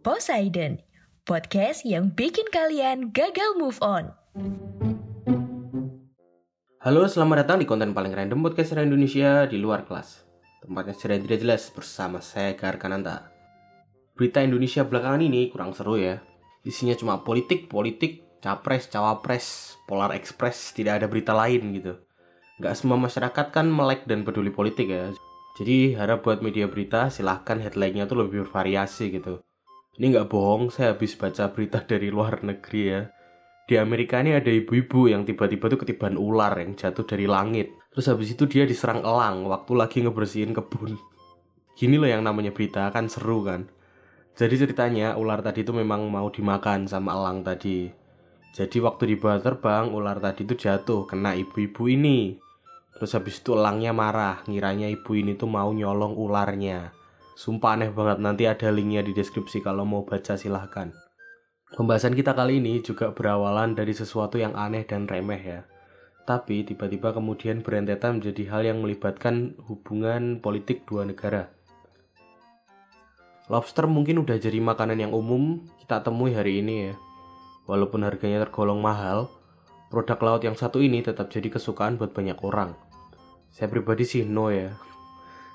Poseidon, podcast yang bikin kalian gagal move on. Halo, selamat datang di konten paling random podcast Indonesia di luar kelas. Tempatnya secara tidak jelas bersama saya Gar Kananta. Berita Indonesia belakangan ini kurang seru ya. Isinya cuma politik, politik, capres, cawapres, polar express, tidak ada berita lain gitu. Nggak semua masyarakat kan melek dan peduli politik ya. Jadi harap buat media berita silahkan headline-nya tuh lebih bervariasi gitu. Ini nggak bohong, saya habis baca berita dari luar negeri ya di Amerika ini ada ibu-ibu yang tiba-tiba tuh ketiban ular yang jatuh dari langit. Terus habis itu dia diserang elang waktu lagi ngebersihin kebun. Gini loh yang namanya berita kan seru kan. Jadi ceritanya ular tadi itu memang mau dimakan sama elang tadi. Jadi waktu dibawa terbang ular tadi itu jatuh kena ibu-ibu ini. Terus habis itu elangnya marah, ngiranya ibu ini tuh mau nyolong ularnya. Sumpah aneh banget, nanti ada linknya di deskripsi kalau mau baca silahkan. Pembahasan kita kali ini juga berawalan dari sesuatu yang aneh dan remeh ya. Tapi tiba-tiba kemudian berentetan menjadi hal yang melibatkan hubungan politik dua negara. Lobster mungkin udah jadi makanan yang umum kita temui hari ini ya. Walaupun harganya tergolong mahal, produk laut yang satu ini tetap jadi kesukaan buat banyak orang. Saya pribadi sih no ya.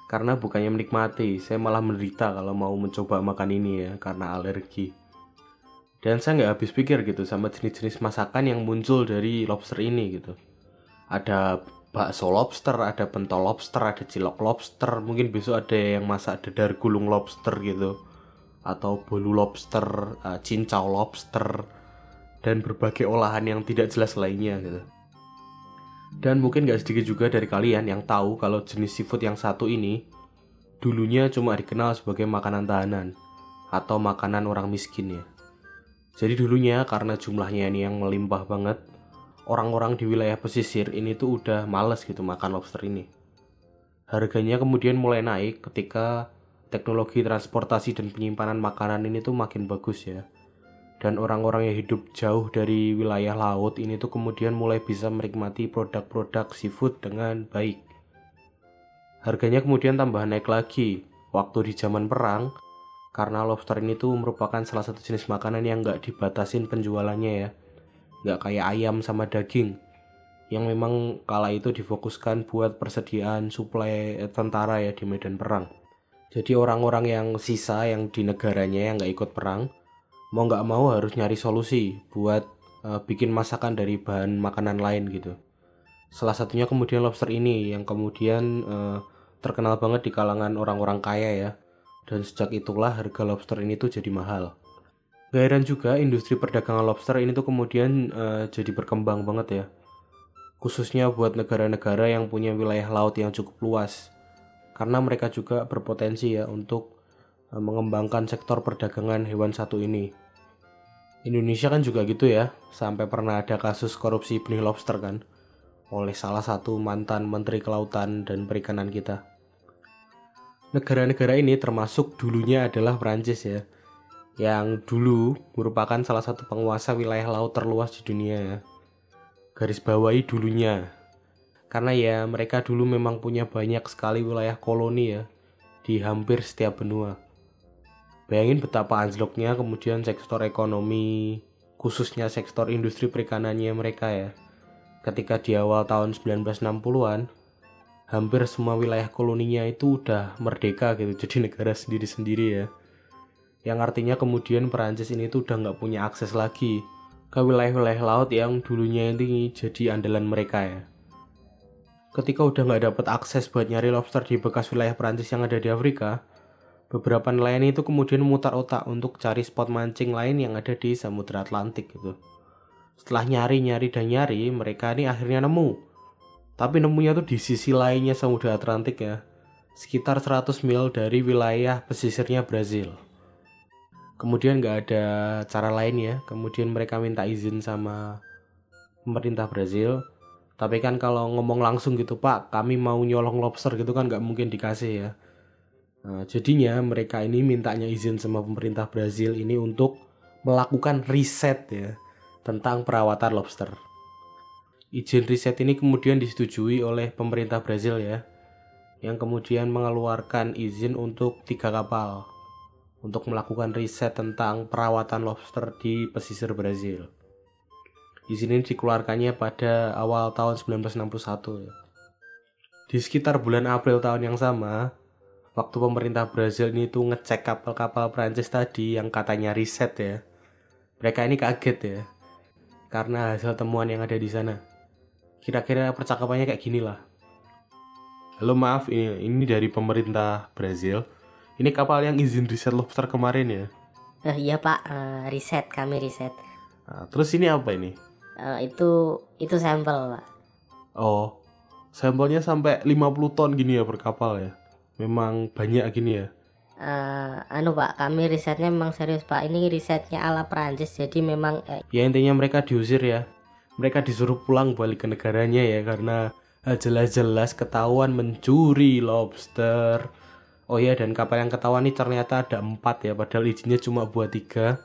Karena bukannya menikmati, saya malah menderita kalau mau mencoba makan ini ya karena alergi. Dan saya nggak habis pikir gitu sama jenis-jenis masakan yang muncul dari lobster ini gitu. Ada bakso lobster, ada pentol lobster, ada cilok lobster, mungkin besok ada yang masak dadar gulung lobster gitu. Atau bolu lobster, eh, cincau lobster, dan berbagai olahan yang tidak jelas lainnya gitu. Dan mungkin nggak sedikit juga dari kalian yang tahu kalau jenis seafood yang satu ini dulunya cuma dikenal sebagai makanan tahanan atau makanan orang miskin ya. Jadi dulunya karena jumlahnya ini yang melimpah banget, orang-orang di wilayah pesisir ini tuh udah males gitu makan lobster ini. Harganya kemudian mulai naik ketika teknologi transportasi dan penyimpanan makanan ini tuh makin bagus ya. Dan orang-orang yang hidup jauh dari wilayah laut ini tuh kemudian mulai bisa menikmati produk-produk seafood dengan baik. Harganya kemudian tambah naik lagi. Waktu di zaman perang karena lobster ini tuh merupakan salah satu jenis makanan yang nggak dibatasin penjualannya ya. Nggak kayak ayam sama daging yang memang kala itu difokuskan buat persediaan suplai tentara ya di medan perang. Jadi orang-orang yang sisa yang di negaranya yang nggak ikut perang mau nggak mau harus nyari solusi buat uh, bikin masakan dari bahan makanan lain gitu salah satunya kemudian lobster ini yang kemudian uh, terkenal banget di kalangan orang-orang kaya ya dan sejak itulah harga lobster ini tuh jadi mahal. Gak heran juga industri perdagangan lobster ini tuh kemudian uh, jadi berkembang banget ya. Khususnya buat negara-negara yang punya wilayah laut yang cukup luas. Karena mereka juga berpotensi ya untuk mengembangkan sektor perdagangan hewan satu ini. Indonesia kan juga gitu ya, sampai pernah ada kasus korupsi benih lobster kan oleh salah satu mantan menteri kelautan dan perikanan kita negara-negara ini termasuk dulunya adalah Prancis ya yang dulu merupakan salah satu penguasa wilayah laut terluas di dunia ya. garis bawahi dulunya karena ya mereka dulu memang punya banyak sekali wilayah koloni ya di hampir setiap benua bayangin betapa anjloknya kemudian sektor ekonomi khususnya sektor industri perikanannya mereka ya ketika di awal tahun 1960-an hampir semua wilayah koloninya itu udah merdeka gitu jadi negara sendiri-sendiri ya Yang artinya kemudian Perancis ini tuh udah nggak punya akses lagi ke wilayah-wilayah laut yang dulunya ini jadi andalan mereka ya. Ketika udah nggak dapat akses buat nyari lobster di bekas wilayah Perancis yang ada di Afrika, beberapa nelayan itu kemudian memutar otak untuk cari spot mancing lain yang ada di Samudra Atlantik gitu. Setelah nyari-nyari dan nyari, mereka ini akhirnya nemu. Tapi nemunya tuh di sisi lainnya Samudra Atlantik ya, sekitar 100 mil dari wilayah pesisirnya Brazil. Kemudian nggak ada cara lain ya, kemudian mereka minta izin sama pemerintah Brazil. Tapi kan kalau ngomong langsung gitu Pak, kami mau nyolong lobster gitu kan nggak mungkin dikasih ya. Nah, jadinya mereka ini mintanya izin sama pemerintah Brazil ini untuk melakukan riset ya tentang perawatan lobster. Izin riset ini kemudian disetujui oleh pemerintah Brazil ya, yang kemudian mengeluarkan izin untuk tiga kapal untuk melakukan riset tentang perawatan lobster di pesisir Brazil. Izin ini dikeluarkannya pada awal tahun 1961. Di sekitar bulan April tahun yang sama, waktu pemerintah Brazil ini tuh ngecek kapal-kapal Prancis tadi yang katanya riset ya. Mereka ini kaget ya, karena hasil temuan yang ada di sana. Kira-kira percakapannya kayak gini lah. Halo maaf, ini, ini dari pemerintah Brazil. Ini kapal yang izin riset lobster kemarin ya. Eh, iya pak, eh, riset kami riset. Nah, terus ini apa ini? Eh, itu itu sampel pak. Oh, sampelnya sampai 50 ton gini ya per kapal ya. Memang banyak gini ya. Eh, anu pak, kami risetnya memang serius pak. Ini risetnya ala Prancis, jadi memang eh, Ya intinya mereka diusir ya. Mereka disuruh pulang balik ke negaranya ya karena eh, jelas-jelas ketahuan mencuri lobster. Oh ya dan kapal yang ketahuan ini ternyata ada empat ya padahal izinnya cuma buat tiga.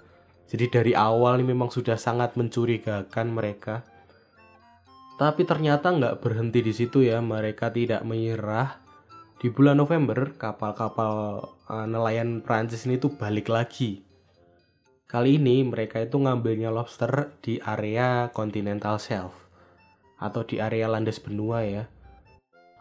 Jadi dari awal ini memang sudah sangat mencurigakan mereka. Tapi ternyata nggak berhenti di situ ya, mereka tidak menyerah. Di bulan November, kapal-kapal eh, nelayan Prancis ini tuh balik lagi. Kali ini mereka itu ngambilnya lobster di area continental shelf atau di area landas benua ya.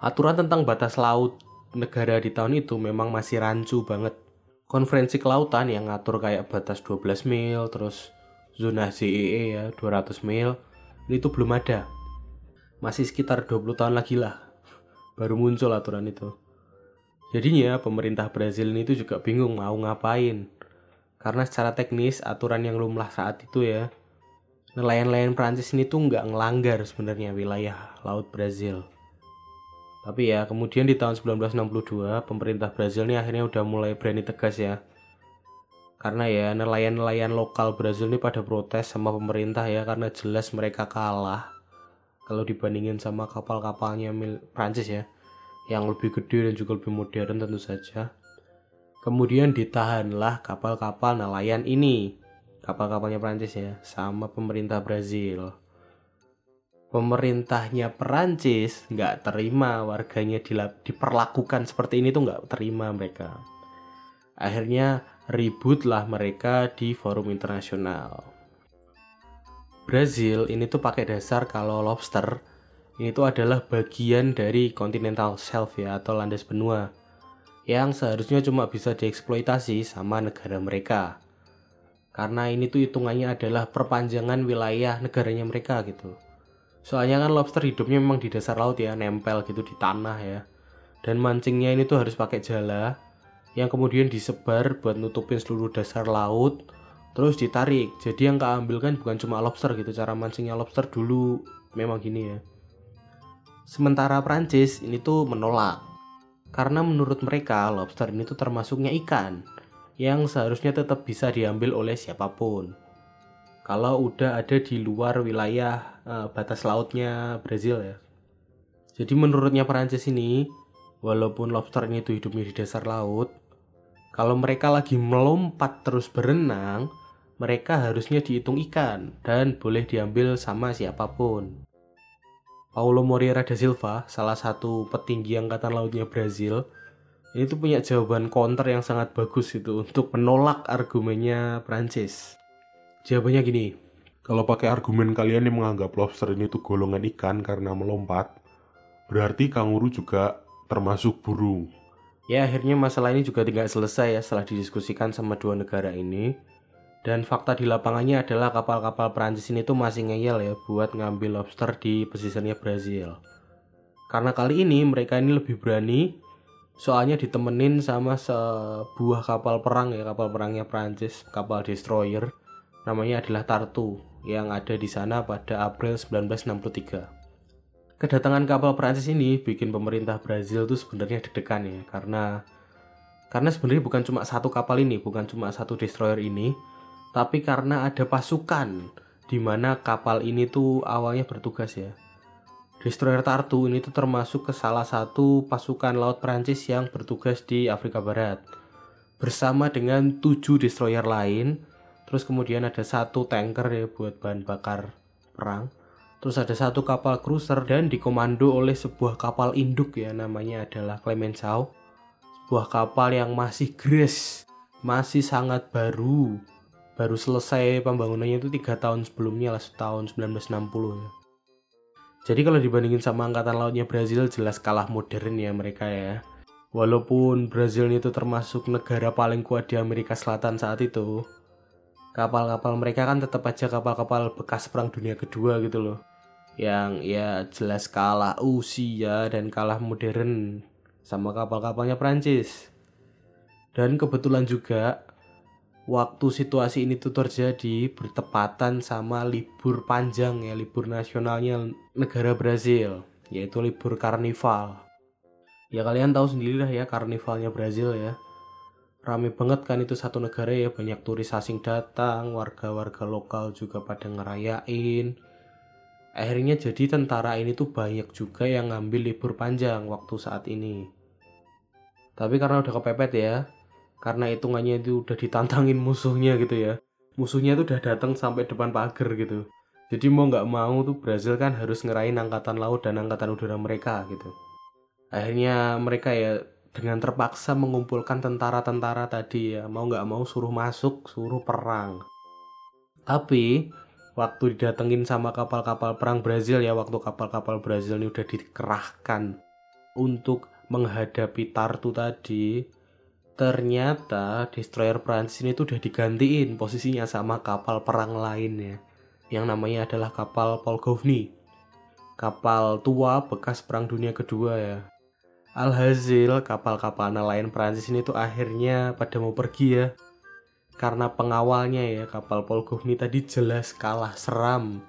Aturan tentang batas laut negara di tahun itu memang masih rancu banget. Konferensi kelautan yang ngatur kayak batas 12 mil, terus zona ZEE ya 200 mil, ini tuh belum ada. Masih sekitar 20 tahun lagi lah baru muncul aturan itu. Jadinya pemerintah Brazil ini tuh juga bingung mau ngapain. Karena secara teknis aturan yang lumrah saat itu ya, nelayan-nelayan Prancis ini tuh nggak ngelanggar sebenarnya wilayah laut Brazil. Tapi ya kemudian di tahun 1962 pemerintah Brazil ini akhirnya udah mulai berani tegas ya. Karena ya nelayan-nelayan lokal Brazil ini pada protes sama pemerintah ya karena jelas mereka kalah kalau dibandingin sama kapal-kapalnya Prancis ya yang lebih gede dan juga lebih modern tentu saja. Kemudian ditahanlah kapal-kapal nelayan ini, kapal-kapalnya Prancis ya, sama pemerintah Brazil. Pemerintahnya Perancis nggak terima warganya diperlakukan seperti ini tuh nggak terima mereka. Akhirnya ributlah mereka di forum internasional. Brazil ini tuh pakai dasar kalau lobster ini tuh adalah bagian dari continental shelf ya atau landas benua yang seharusnya cuma bisa dieksploitasi sama negara mereka. Karena ini tuh hitungannya adalah perpanjangan wilayah negaranya mereka gitu. Soalnya kan lobster hidupnya memang di dasar laut ya, nempel gitu di tanah ya. Dan mancingnya ini tuh harus pakai jala yang kemudian disebar buat nutupin seluruh dasar laut terus ditarik. Jadi yang keambil kan bukan cuma lobster gitu, cara mancingnya lobster dulu memang gini ya. Sementara Prancis ini tuh menolak karena menurut mereka lobster ini tuh termasuknya ikan yang seharusnya tetap bisa diambil oleh siapa pun. Kalau udah ada di luar wilayah eh, batas lautnya Brazil ya. Jadi menurutnya Perancis ini, walaupun lobster ini tuh hidupnya di dasar laut, kalau mereka lagi melompat terus berenang, mereka harusnya dihitung ikan dan boleh diambil sama siapa pun. Paulo Moreira da Silva, salah satu petinggi angkatan lautnya Brazil, ini tuh punya jawaban counter yang sangat bagus itu untuk menolak argumennya Prancis. Jawabannya gini, Kalau pakai argumen kalian yang menganggap lobster ini tuh golongan ikan karena melompat, berarti kanguru juga termasuk burung. Ya akhirnya masalah ini juga tidak selesai ya setelah didiskusikan sama dua negara ini. Dan fakta di lapangannya adalah kapal-kapal Prancis ini tuh masih ngeyel ya buat ngambil lobster di pesisirnya Brazil. Karena kali ini mereka ini lebih berani soalnya ditemenin sama sebuah kapal perang ya kapal perangnya Prancis kapal destroyer namanya adalah Tartu yang ada di sana pada April 1963 kedatangan kapal Prancis ini bikin pemerintah Brazil tuh sebenarnya deg-degan ya karena karena sebenarnya bukan cuma satu kapal ini bukan cuma satu destroyer ini tapi karena ada pasukan di mana kapal ini tuh awalnya bertugas ya Destroyer Tartu ini tuh termasuk ke salah satu pasukan laut Prancis yang bertugas di Afrika Barat bersama dengan tujuh destroyer lain terus kemudian ada satu tanker ya buat bahan bakar perang Terus ada satu kapal cruiser dan dikomando oleh sebuah kapal induk ya namanya adalah Clemenceau. Sebuah kapal yang masih gres, masih sangat baru. Baru selesai pembangunannya itu tiga tahun sebelumnya lah tahun 1960 ya. Jadi kalau dibandingin sama angkatan lautnya Brazil jelas kalah modern ya mereka ya. Walaupun Brazil itu termasuk negara paling kuat di Amerika Selatan saat itu, kapal-kapal mereka kan tetap aja kapal-kapal bekas perang dunia kedua gitu loh yang ya jelas kalah usia dan kalah modern sama kapal-kapalnya Prancis dan kebetulan juga waktu situasi ini tuh terjadi bertepatan sama libur panjang ya libur nasionalnya negara Brazil yaitu libur karnival. Ya kalian tahu sendiri lah ya karnivalnya Brazil ya. Rame banget kan itu satu negara ya banyak turis asing datang warga-warga lokal juga pada ngerayain. Akhirnya jadi tentara ini tuh banyak juga yang ngambil libur panjang waktu saat ini. Tapi karena udah kepepet ya karena hitungannya itu udah ditantangin musuhnya gitu ya. Musuhnya tuh udah datang sampai depan pagar gitu. Jadi mau nggak mau tuh Brazil kan harus ngerain angkatan laut dan angkatan udara mereka gitu. Akhirnya mereka ya dengan terpaksa mengumpulkan tentara-tentara tadi ya. Mau nggak mau suruh masuk suruh perang. Tapi waktu didatengin sama kapal-kapal perang Brazil ya waktu kapal-kapal Brazil ini udah dikerahkan untuk menghadapi Tartu tadi ternyata destroyer Prancis ini tuh udah digantiin posisinya sama kapal perang lainnya. Yang namanya adalah kapal Polgovny. Kapal tua bekas perang dunia kedua ya. Alhasil kapal-kapal nelayan Prancis ini tuh akhirnya pada mau pergi ya. Karena pengawalnya ya kapal Polgovni tadi jelas kalah seram.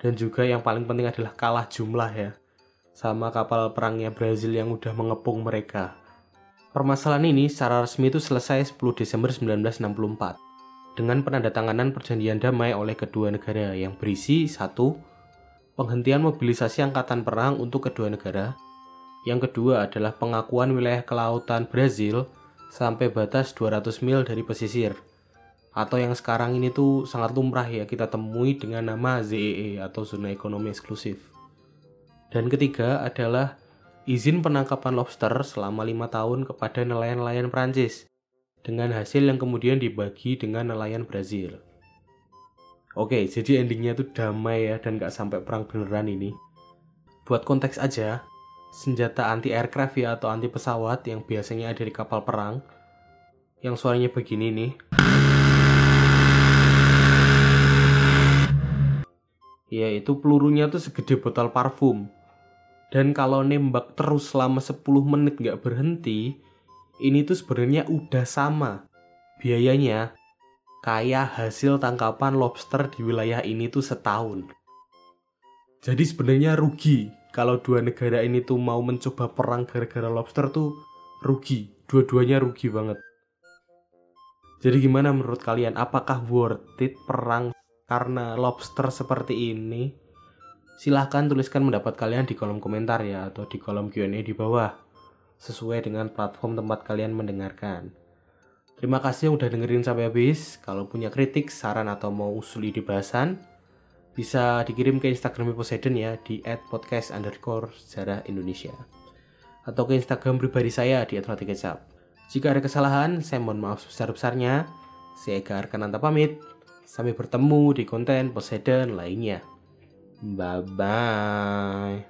Dan juga yang paling penting adalah kalah jumlah ya. Sama kapal perangnya Brazil yang udah mengepung mereka. Permasalahan ini secara resmi itu selesai 10 Desember 1964 dengan penandatanganan perjanjian damai oleh kedua negara yang berisi satu penghentian mobilisasi angkatan perang untuk kedua negara. Yang kedua adalah pengakuan wilayah kelautan Brazil sampai batas 200 mil dari pesisir atau yang sekarang ini tuh sangat lumrah ya kita temui dengan nama ZEE e atau zona ekonomi eksklusif. Dan ketiga adalah izin penangkapan lobster selama lima tahun kepada nelayan-nelayan Prancis dengan hasil yang kemudian dibagi dengan nelayan Brazil. Oke, jadi endingnya tuh damai ya dan gak sampai perang beneran ini. Buat konteks aja, senjata anti aircraft ya atau anti pesawat yang biasanya ada di kapal perang yang suaranya begini nih ya itu pelurunya tuh segede botol parfum. Dan kalau nembak terus selama 10 menit nggak berhenti, ini tuh sebenarnya udah sama. Biayanya kayak hasil tangkapan lobster di wilayah ini tuh setahun. Jadi sebenarnya rugi kalau dua negara ini tuh mau mencoba perang gara-gara lobster tuh rugi. Dua-duanya rugi banget. Jadi gimana menurut kalian? Apakah worth it perang karena lobster seperti ini, silahkan tuliskan pendapat kalian di kolom komentar ya atau di kolom Q&A di bawah sesuai dengan platform tempat kalian mendengarkan. Terima kasih yang udah dengerin sampai habis. Kalau punya kritik, saran atau mau usul ide bahasan, bisa dikirim ke Instagram Poseidon ya di @podcast atau ke Instagram pribadi saya di @rotikecap. Jika ada kesalahan, saya mohon maaf sebesar-besarnya. Saya Eka Arkananta pamit. Sampai bertemu di konten Poseidon lainnya. Bye-bye.